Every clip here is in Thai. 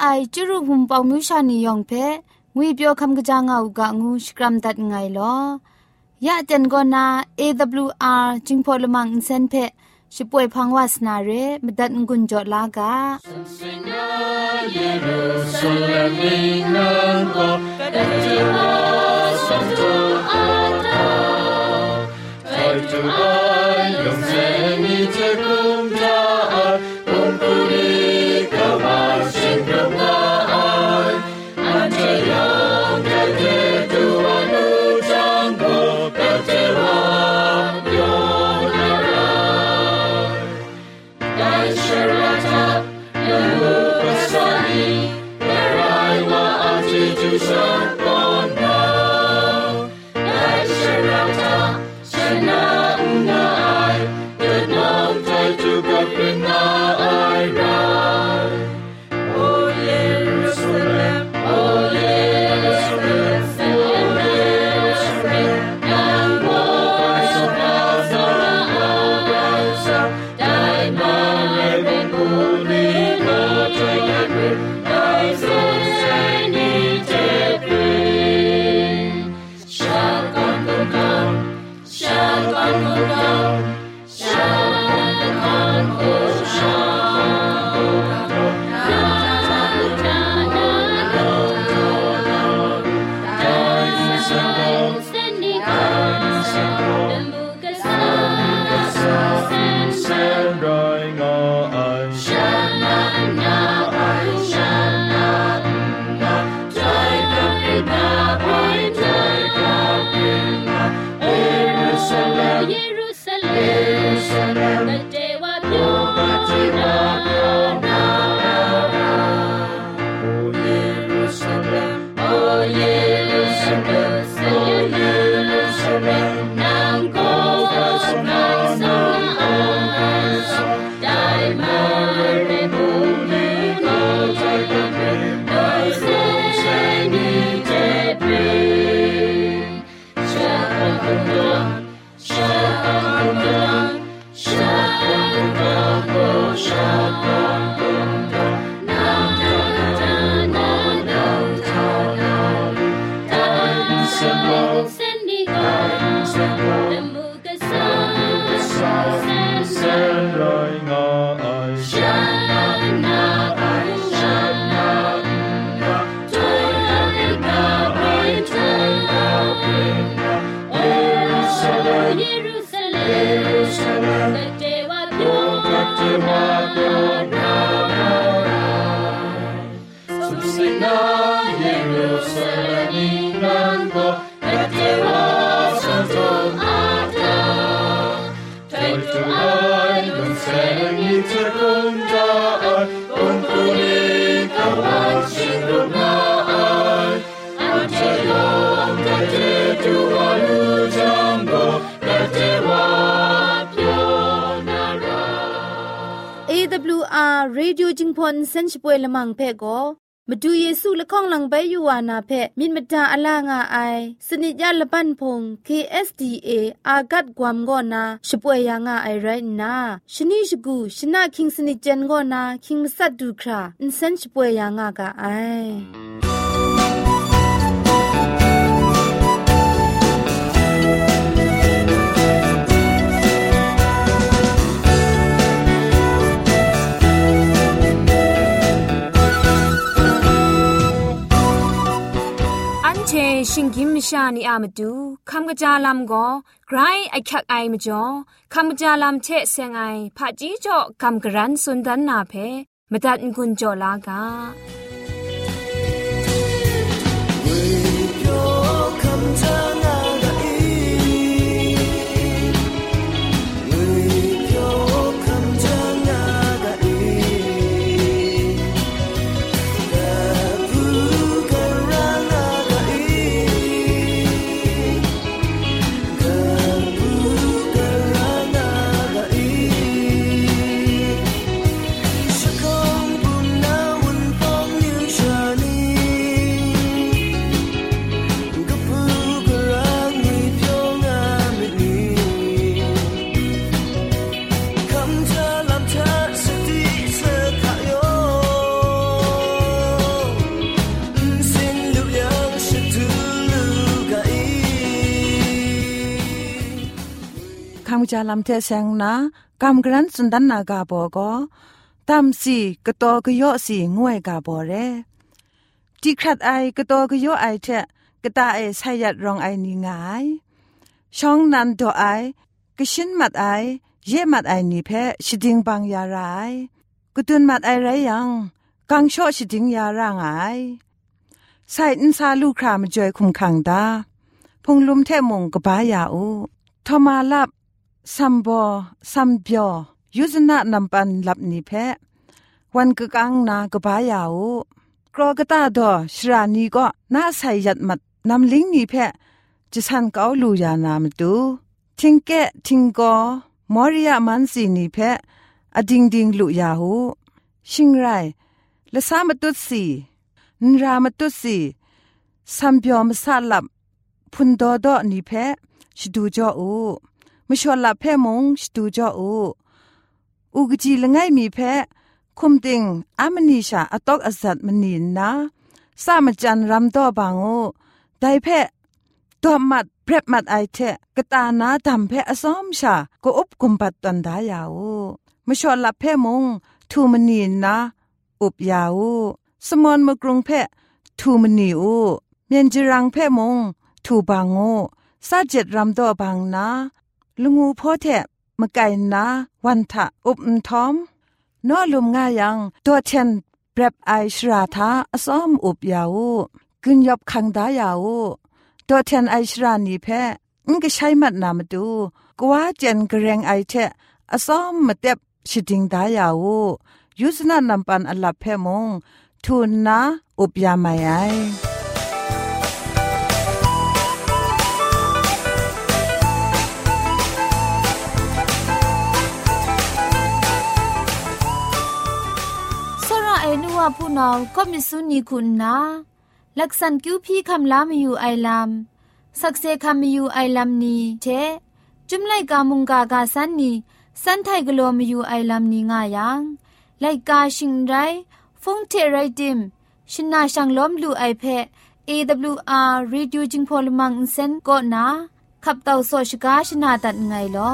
ไอจุรุหุมปองมิวชานียองเพงุยเปียวคำกะจางเอากะงูสกรัมดัดไงลอยะเจนกอนา AWR จิงพอลมังอินเซนเพช่วยพังวาสนาเรมดัดงุนจอลากาเยรูซาเล็มนังกอเอติมาสัมโตอาตาไททูอา Jerusalem, Susina, Jerusalem, Inango, the day was Santo Ata. Taitu ai, nun sengi te kunja ai, unkuni kawan singuna ai. Ante yom te te tuanu jambo, te te wa pionara. AWR Radio จิงพอนเซนช่วยละมังเพ่ก็ม าดูเยซูละข้องหลังใบยูวานาเพ่มินมตาอลางาไอสนิจยาละปันพง KSDA อากัดกวมก็นาช่วยยางาไอไรนาชนิชกูชนะคิงสนิจเจนก็นาคิงมัสัดดูคราอินเซนช่วยยางากาไอ อั มชานีอามาดูคำกระจาลำก็ไกรไอคักไอมาจ่อคำกระจาลำเชะเซงไอผาจีจ่อคำกระรันสุนดันนาเพมาตัดกุญจ่อลากา 为有คำจางา จาลำเทเซงนากำกรันสุนดันนากาโบก็ตามสีกะโตกะโยสีงวยกาโบเรจิครัดไอกะโตกะโยไอเทกะตาไอไซยัดรองไอนีงายช่องนันโตไอกะชินมัดไอเย่มัดไอนีเพชิดิงบางยารายกะตุนมัดไอไรยังกังโชชิดิงยารางไอใส่อินซาลูครามจอยคุมขังดาพงลุมเทมงกบายาอูทมาลับ ซัมบอซัมเบียวยุซนะนำปันลับนิเพวันกกังนากบายาอูกรอกตาดอชรานีก็น่าใส่ยัดมัดนำลิงนิเพจะสันเกาลูยานามตูทิงเกะทิงกอมอริยามันสีนิเพอดิงดิงลุยาหูชิงไรละสามตุสีนรามตุสีสัมเบียวมสาลับพุนโดโดนิเพชดูจออู มชวลลับเพมงชดูจออูอุกจีละไงมีเพคุมติงอามนีชาอตอกอสัตมนีนาสามจันรำตัวบางโอได้เพตัวมัดเปรบมัดไอเทกตานาดำเพอซ้อมชาก็อุบกุมปัดตันดายาวมชวลลับเพมงทูมนีนาอุบยาวสมอนมกรุงเพทูมนีอูเมียนจิรังเพมงทูบางโอซาเจ็ดรำตัวบางนา ลุงูพ่อแทะมะไก่นาวันทะอุบทอมนอลุมง่ายังตัวเชนเปรบไอชราทาอซ้อมอุบยาวกึนยบคังดายาวตัวเชนไอชรานีแพ้งก็ใช้มัดนามาดูกว่าเจนกระเรงไอเทะอซ้อมมาเต็บชิดิงดายาวยุสนานำปันอลับแพมงทุนนาอุบยาไม่ไอ ว่าผู้นองก็มิสุนีคุณนาลักษันคิวพี่คำลามีอยู่ไอลามสักเซคำมีอยู่ไอลามนี้เชจุมไลกามุงกากาสันนีสันไทกลัวมีอยู่ไอลามนี้ง่ายังไลกาชิงไรฟงเทไรดิมชินาชังล้อมลูไอเพ AWR Reducing Polymer Insen ก็นาขับเต่าโซชกาชนาตัดไงลอ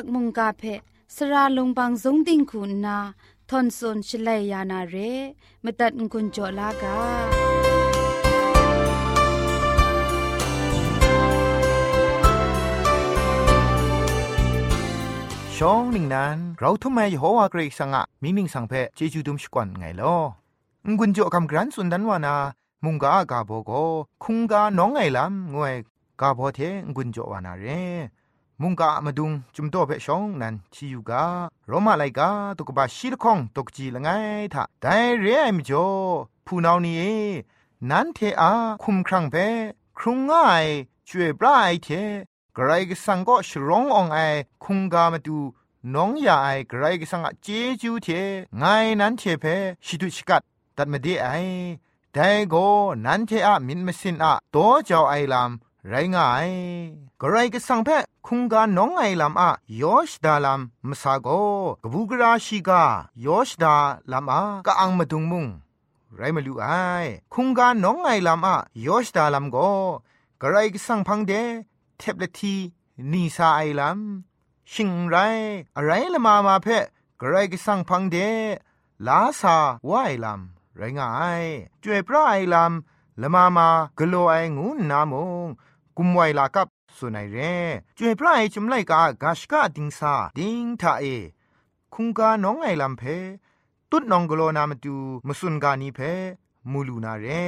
สักมุงกาเพสระลงบางสงติงคุณนาทอนซนชลัยยานาเรมตัดกุญจลากาช่องหนึ่งนั้นเราทำไมโฮวาเกรกสังะมินิงสังเพเจจูดุมสกวนไงลองุนโจคำกรันสุนดันวานามุงกากาโบโกคุงกาน้องไงลำงวยกาโบเทงุนโจวานาเร มุงกามาดุงจุมโตเพชองนันชิยูกาโรมาไลกาตุกบาชิลคองตกจีละไงทะไดเรไอมจ่อผู้นานี้นันเทอาคุมครังเพครุงง่ายช่วยปลาไอเทไกรกสังก็ชร้ององไอคุงกามาดูน้องยาไอไกรกสังเจจูเทไงนั้นเทเพชิดุชิกัดตัดมาดีไอแต่โกนันเทอะมินมสินอะโตเจ้าไอลำไรง่าย กระไรก็สังเพคุงกาน้องไงลำอะยอชดาลำมสาโกกบูกราชิกายอชดาลำอะกะอังมาดุงมุงไรมาลูไอคุงกาน้องไงลำอะยอชดาลำโกกระไรก็สังพังเดเทบเลทีนีซาไอลำชิงไรอะไรละมามาเพกระไรก็สังพังเดลาซาวายลำไรงายจวยพระไอลำละมามากลัวไองูนามงกุมไวลากับ สุนัยเร่จวยพระไอจุมไลกากาชกาดิงซาดิงทาเอ คุงกาน้องไอลำเพตุดน้องกลัวนามาดูมสุนกานีเพมูลูนาเร่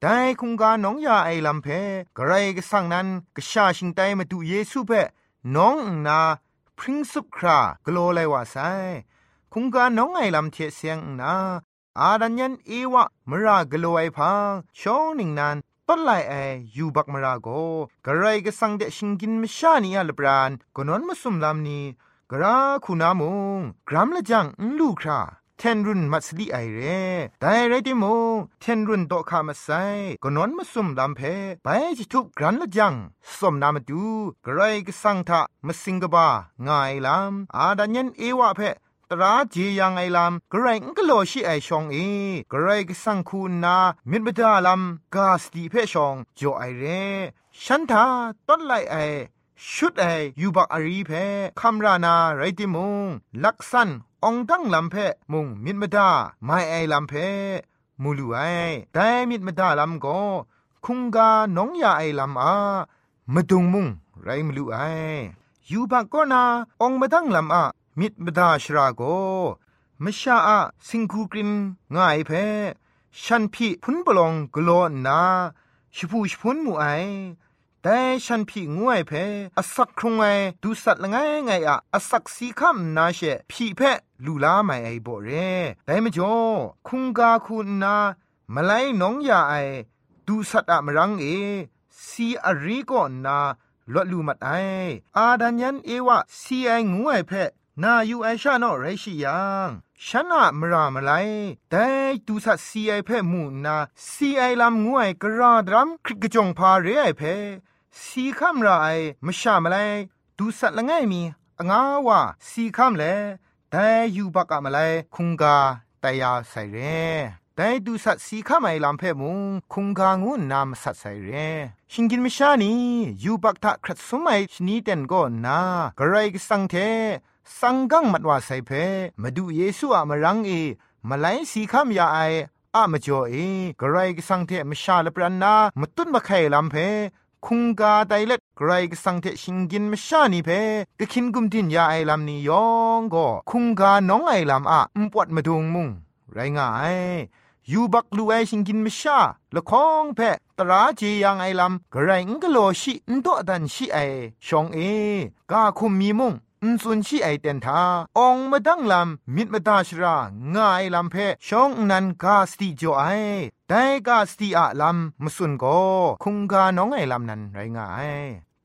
แต่คุงกาน้องยาไอลำเพกระไรก็สั่งนั้นกชาชิงไตมาดูเยซูเพน้องนาพริ้งสุบครากลัวเลยว่าไซคุงกาน้องไอลำเทเสียงนาอาดันยันเอวะมรากลัวไอพังช่องหนึ่งนั้น ต้นไลไอยูบักมราโกกระไรก็สังเดชิงกินมชานีอัลบรานกนนมาสุมลำนีกราคุณามงกรัมละจังลูคราเทนรุนมัสลีไอเร่แต่ไรติโมเทนรุนโตคามาไซกนนมาสุมลำเพไปจิทุกกรันละจังสมนามาดูกระไรก็สังทะมาสิงกบาง่ายลำอาดันยันเอวะเพ ราเจียังไอลำกระไรงก็โลชิไอชองเอกระไรก็สังคูนามิดบดาลำกาสติเพชองจ่อไอเรฉันทาต้นไลไอชุดไอยูบักอารีเพคำรานาไรติมงลักษันองตั้งลำเพมุงมิดมดาไม่ไอลำเพมูลูไอแต่มิดมดาลำก็คุงกาน้องยาไอลำอามาดุงมุงไรมลูไอยูบักก็นาองมาตั้งลำอา มิดมดาชราโกมชาอะสิงคูกรินง่ายเพฉันพี่พุนบลองกลอนนาชิพูชพุนมูไอแต่ฉันพี่งวยเพอสักครงไอดูสัตละไงไงอะอสักสีคำนาเชพี่เพลูลาไม่ไอบ่เร่แต่มจ่อคุงกาคุณนามาไลน้องยาไอดูสัตอะมรังเอซีอารีก็นาลวดลูมัดไออาดันยันเอวะซีไองวยเพ นาอยู่ไอชาโนไรชิยังฉันอะมรามไลแต่ดูสัตซีไอเพ่มูนาซีไอลำงวยกระดรัมคริกจงพาเรไอเพ่สีคำไรมชามไลดูสัตละไงมีงาวาสีคำเลแต่อยู่บักอะมาไลคุงกาแต่ยาใส่เรแต่ดูสัตสีข้าไม่ลำเพ่มุงคุงกางูนามสัตใส่เรชิงกินมิชานียูบักทะครัดสมัยชนีเต็นก็นากระไรก็สังเท สังกังมัดว่าใส่เพมาดูเยซูอะมารังเอมาไลสีข้ามยาไออะมาจ่อเอกระไรกสังเทมชาลปรันนามาตุนมาไข่ลำเพคุงกาไดเล็ดไกรกสังเทชิงกินมชานีเพกะคินกุมตินยาไอลำนี้ยองก็คุงกาน้องไอลำอะอุปวดมาดุงมุงไรง่ายยูบักลูไอชิงกินมชาละคองเพตราเจียงไอลำกระไรงกโลชินโตดันชิไอชองเอกาคุมมีมุง อุนซุนชีไอเตนทาองมาดังลำมิดมาตาชรางายลำเพชองนันกาสติจ่อไอแต่กาสติอะลำมสุนโกคุงกาน้องไอลำนั้นไรงาย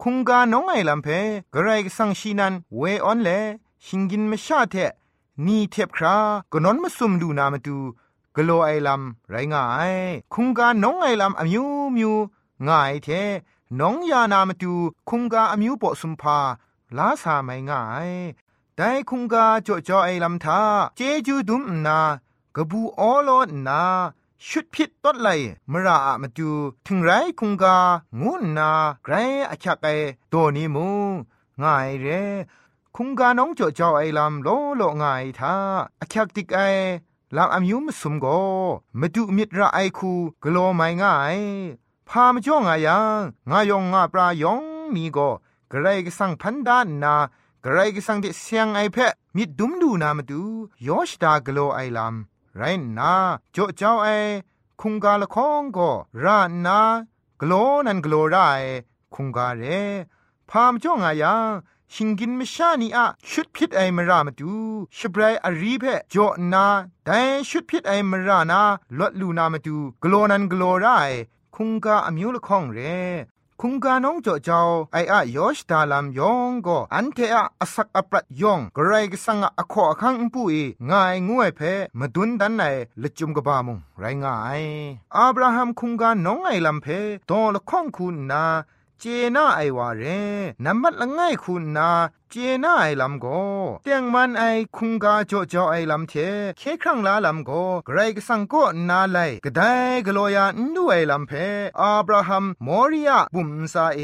คุงกาน้องไอลำเพกระไรสังชีนันเวออนเลชิงกินมชาเทนี่เทบครากนนมาซุมดูนามาดูกโลไอลำไรงายคุงกาน้องไอลำอมิวมิวง่ายเทน้องยานามาดูคุงกาอมิวปอสุมพา ลาสาไม่ง่ายแต่คุงกาจ่อจ่อไอ้ลำทาเจจูดุมนากระบูออโลนาชุดพิษต้นเลยมราอะมาดูถึงไรคุงกางูนาไกรอาชักไอตัวนี้มูง่ายเรคุงกาน้องโจเจ้าไอ้ลำโลโลง่ายท่าอาชักติกไอลำอายุมสมโกมาดูมิตรไอคูกลัวไม่ง่ายพามจ่องอายังงายองงาปลายองมีโก กระไรก็สั่งพันดานนากระไรก็สั่งเดเสียงไอเพะมิดดุมดูนามาดูยอชดากลัวไอลำไรนาโจเจ้าไอคุงกาละคองก็รานากลนันกลัวไรคุงกาเรพามจ่องอายังชิงกินมชานีอะชุดพิษไอมรามาดูชบรายอารีเพจอนาแต่ชุดพิษไอมรานาลดลูนามาดูกลัวนันกลัวไรคุงกาอมิวละข้องเร คุงกาน้องจ่อเจ้าไออะยอชดาลามยองก็อันเทอะอสักอปรัดยองกรายกสังอะขอคังปุยงายงวยเพมาดุนดันไหนละจุมกบามุงไรงายอับราฮัมคุงกาน้องไอลำเพตอละข้องคุณนา เจน่าไอวาเรนัมมัดละง่ายคุณนาเจน่าไอลำโกเตียงมันไอคุงกาโจโจไอลำเทเคครั้งลาลำโกไกรกสังก็นาไลกระไดกลัวยานดูไอลำเพอับราฮัมมอริยาบุมซาเอ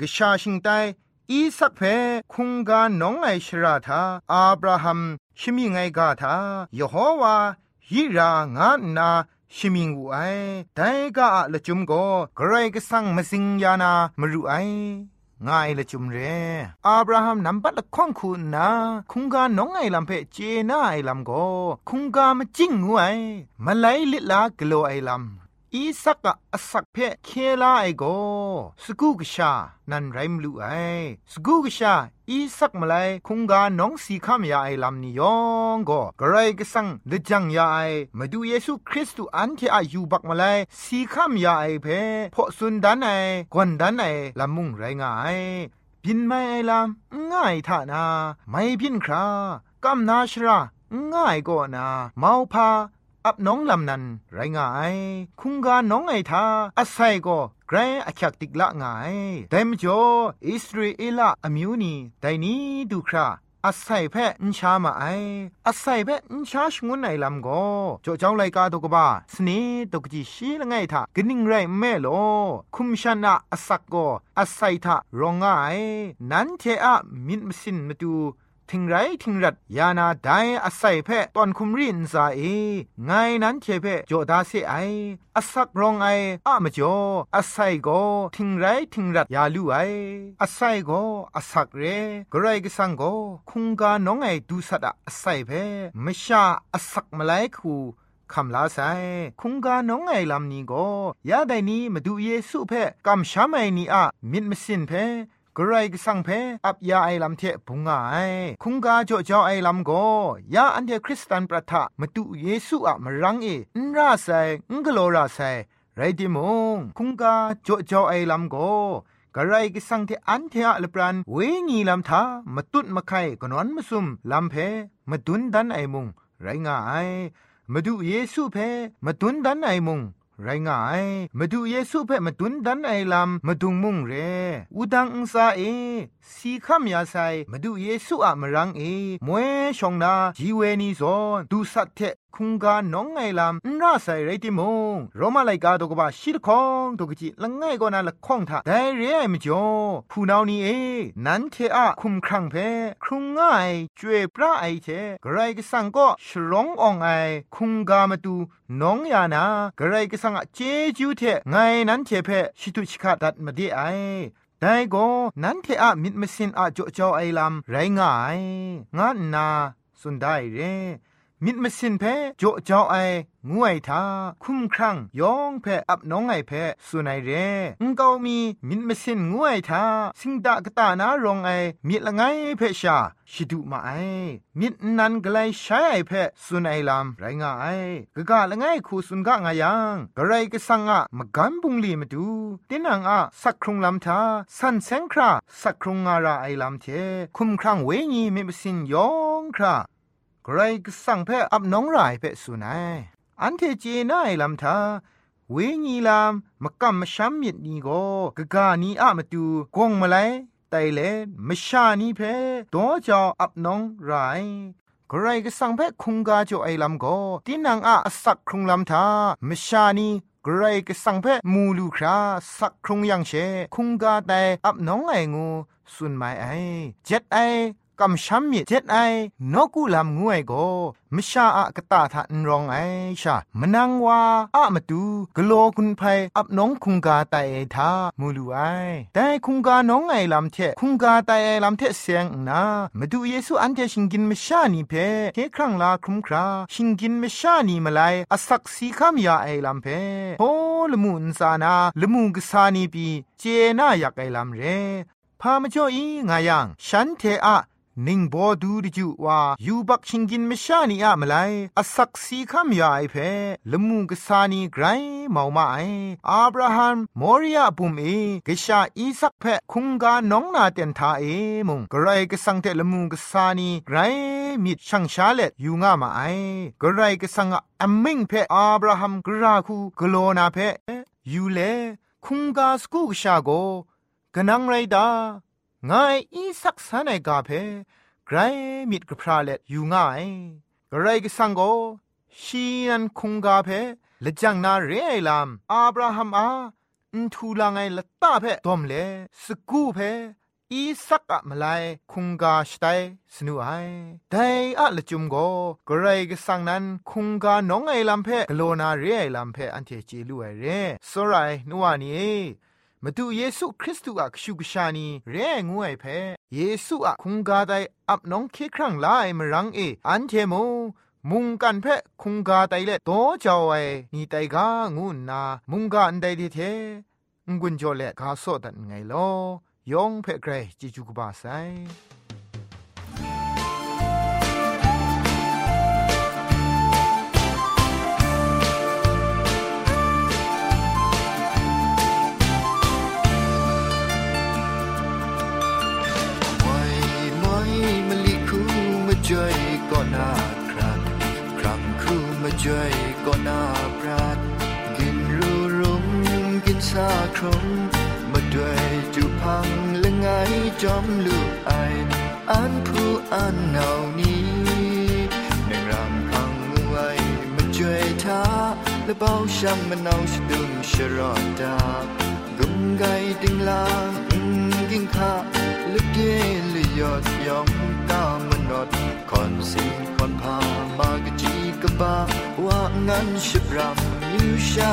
กชาชิงไตอีสักเพคุงกาน้องไอชราธาอับราฮัมชิมิไงกาธายโฮวาฮิรางานา ชิมิงอูไอแต่ก็ละจุมก็ใครก็สั่งมาสิงยานามารู้ไอง่ายละจุมเรอับราฮัมนำบัตละข้องคุณนะคุงกาน้องไอลำเพเจน่าไอลำก็คุงกามาจิ้งงูไอมาไลลิลากโลไอลำ อีสักกะอสักเพเคลาไอโกสกูกชา นันไรมลูไอสกูกชา อีสักมาไลคุงกาน้องสีข้ามยาไอลำนิยองก็กระไรก็สังเลจังยาไอมาดูเยซูคริสต์อันที่อายุบักมาไลสีข้ามยาไอเพพอสุนดันไอกวนดันไอลำมุงไรงายพินไม่ไอลำง่ายท่านา ไม่พินครากำนาชรา ง่ายก็นา เมาพา อับน้องลำนันไรงาย คุงกาน้องไอทาอาศัยก็ไกรอคักติกละงายแต่มจ่ออิสราเอลอมิวนีแต่นี้ดูคราอาศัยแพะอินชามาไออาศัยแพะอินชาชงวนไอลำก็จ่อเจ้าไลกาตกบ้าสนีตกจีชีละไงทากนิ่งไรแม่โลคุมชนะอาศักก็อาศัยทารองไงนั้นเทอะมินมสินมาดู ทิงไรทิงรัดยานาไดอาศัยเพะตอนคุมรินซาเอไงนั้นเชเพะโจดาเซไออาศักรองไออะมจ่ออาศัยโกทิงไรทิงรัดยาลูไออาศัยโกอาศักเรกรายกสังโกคุงกาน้องไอดูสัดอาศัยเพะมชาอาศักมาไลคูคำลาไซคุงกาน้องไงลำนี้ก็ยาไดนี้มาดูเยซูเพกำช้ามไอนี้อะมิดมสินเพ กรายกสังเพอับยาไอลำเทพุงไอคุงกาโจเจ้าไอลำโกยาอันเดคริสตันประทะมาตุเยซูอะมรังเอนราไซงกโลราไซไรดิมงคุงกาโจเจ้าไอลำโกกระไรกิสังเทอันเทอะลปรันเวงีลำทามาตุดมาไข่กนอนมาซุมลำเพมาดุนดันไอมุงไรงายมาดูเยซูเพมาตุนดันไอมุง ไรง่ายมาดูเยซูเพ่มาตุนดันไอลำมาดุงมุงเรอุดังอุซาเอสีขามยาไซมาดูเยซูอะมรังเอมวยชองนาจีเวนีซอนดูสัตเท คุงกาน้องไงลำนราใส่ไรติมงรมาไลกาตกบาชิลคองตกจิละง่ายก็นาละข้องทาแต่เรียมจ่อผู้นานี้เอ นันเทอะคุมครังเพครุงง่ายจวยพระไอเทกไรก็สังก็ฉลองอองไอคุงกามาตูน้องยานากไรก็สังเจจูเทไงนั้นเทเพชิตุชิกาดัดมาดีไอแต่ก็นั้นเทอะมิดมสินอะจ่อจ่อไอลำไรง่าย งานนาสุดได้เร่ มิดมสินเพโจเจ้าไองวยทาคุ้มครั้งยองเพอับน้องไอเพสุนัยเรงเกามีมิดมสินงวยทาสิงดากตานารองไอมิดละไงเพชาชิดุมาไอมิดนันกไลใช้ไอเพสุนัยลำไรงาไอกะกะละไงคูสุนกะงายังกะไรกะสังอะมะกันบุงลีมาดูตินังอะสักครุงลำทาสันเซงคราสักครุงงาราไอลำเทคุ้มครั้งเวญีมิมสินยองครา ใครก็สั่งเพ่อับน้องรายเพ่สุนัยอันเทเจน่ายลำทาเวญีลามมกำมช้ำมิดนีโกกะกานีอะมาตูกงมาไลไตเลมชานีเพตัวจออับน้องรายกระไรก็สั่งเพคุงกาจอไอลำก็ตีนังอาสักครุงลำทามชานีกรายกสังเพมูลูคราสักครุงยังเชคุงกาแต่อับน้องไองูสุนไมไอเจ็ดไอ กำช้ำมีเจ็ดไอนกูลำงวยโกมชาอะกะตาทะนรองไอชามนังวาอะมาดูกโลคุณไพอับน้องคุงกาไตทามูลูไอแต่คุงกาน้องไอลำเทคุงกาไตไอลำเทเสียงนามาดูเยซูอันเทชิงกินมชานีเพเคครั้งลาครุมคราชิงกินมชานีมาไลอสักสีคำยาไอลำเพโฮลมุนซานาลมุงกสานีปีเจน่าอยากไอลำเรพามาจ่ออีงายังฉันเทอะ นิ่งบอดูดิจูว่ายูบักชิงกินมชานีอะมาไลอสักสีคำยาไอเพละมุงกษานีไกรเมามาไออับราฮัมมอริยาบุมเอกชาอีสักเพคุงกาน้องนาเตนทาเอมุงกไรก็สังเตละมุงกษานีไกรมิดช่างชาเลตยูงามาไอกไรก็สังอัมมิงเพอับราฮัมกราคูกโลนาเพยูเลคุงกาสกูกชาโกกนังไรดา งายอีสักสานกาเพไกรมิดกพราเลอยู่ง่ายกไรก็สังโกชีนันคุงกาเพละจังนาเรไอลามอับราฮัมอาอินทูลางไงละตาเพดอมเลสกูเพอีสักอะมาไลคุงกาสไตสนุไอไดอะละจุมโกกรายกสังนั้นคุงกาน้องไอลัมเพกโลนาเรไอลัมเพอันเทจีลูไอเรสไรนัวนี้ มาดูเยซูคริสต์อะชูกชานีเรงวยเพเยซูอะคุงกาไดอับน้องเคครั้งลายมรังเออันเทโมมุงกันเพคุงกาไตเลโตจาวไอนี่ไตกางูนา มุงกาอันไดดิเทงุนจเลกาโซดันไงลอยองเพเกรจิจุกบาไซ มมาด้วยจูพังและไงจอมลูกไออันผู้อันเหนานี้นึ่งรำพังไว้มาจอยท้าและเบาช่างมันเอาชดุมชรอดากุมไกดิงลางกิ้งคาลึกเย่เลยยอดยองตามมันนอดคอนสิงคอนพามากจีกบาว่างั้นชิบรำยูชา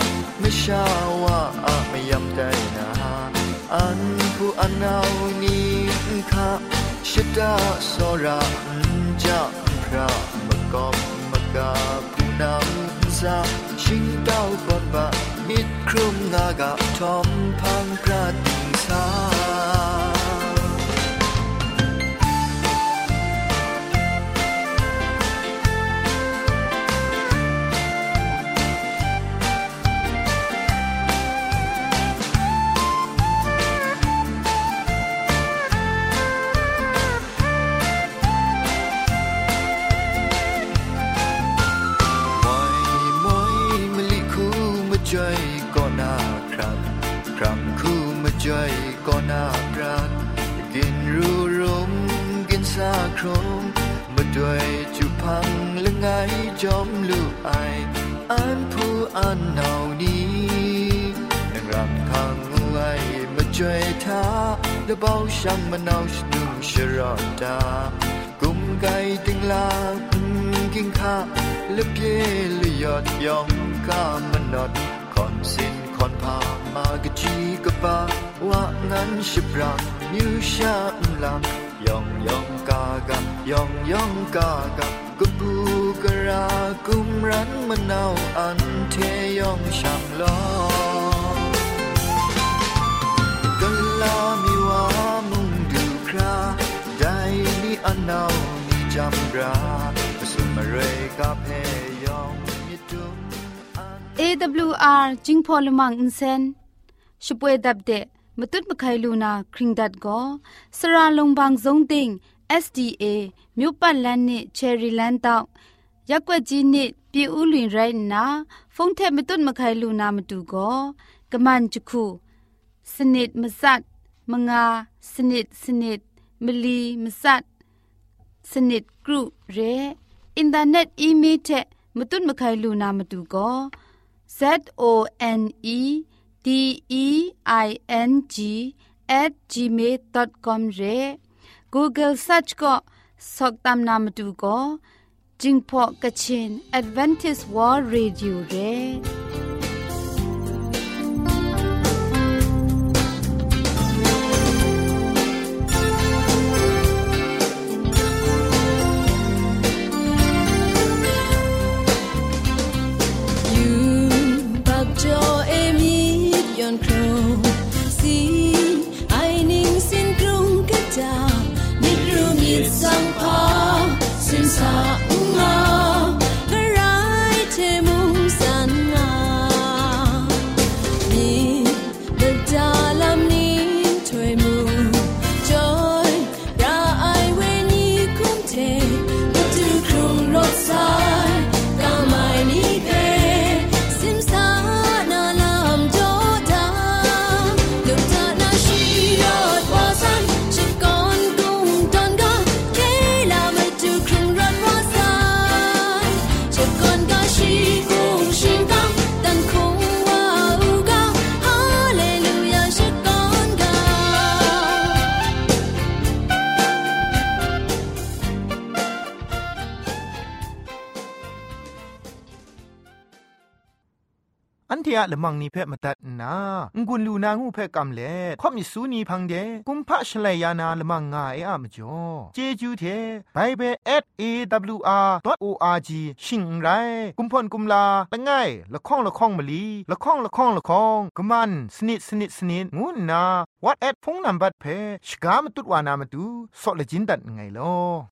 ไม่ชาว่าอาไม่ยำใจนาอันผู้อันเอานี้ค่ะชะดาสระจะพระมกอบมกาผู้นำซาชิงเต้าบนบะมิดครุมงากะทอมพังกระดิงสา เดาเบาช่างมันเอาชนุ่มชรอดากุมไกติงลากินข้าและเพียลยอดยองข้ามันนอดคอนสินคอนพา ลามีว่ามุงดูคราได้นี่อันเอานี่ จำราสุมาเรกาเพยองมิตุม AWR จิงพอลมังอินเซนช่วยดับเดะมตุดมะไคลูนาคริงดัดก็สระลงบางซงติง SDA မြို့ပတ်လန်းနစ်ချယ်ရီလန်းတောက်ရက်ွက်ကြီးနစ်ပြည်ဦးလွင်ရိုင်းနာဖုန်ထက်မတွတ်မခိုင်လူနာမတူကောကမန်ချခုစနစ်မစတ်မငါစနစ်စနစ်မလီမစတ် สนิดกรุเรอินเทอร์เน็ตอีเมลเทมตุนมะไคลูนามาดูก็ z o n e d e i n g at gmail.com เร Google search ก็สกตามนามาดูก็จิงพอกะเชน Advantage World Radio เร อันเทียละมังนิเพ่มาตัดนางุนลูนางูเพ่กำเล่ข่อมิสูนีพังเดกุมพะชเลยานาละมังงาเออะมจ่อเจจูเทไปเบเบิล @awr.org ชิงไรกุมพ่นกุมลาละง่ายละข้องละข้องมะลีละข้องละข้องละข้องกะมันสนิดสนิดสนิดงูนา what at พงนัมบัดเพชกามตุดวานามตุซอเลจินดัดไงลอ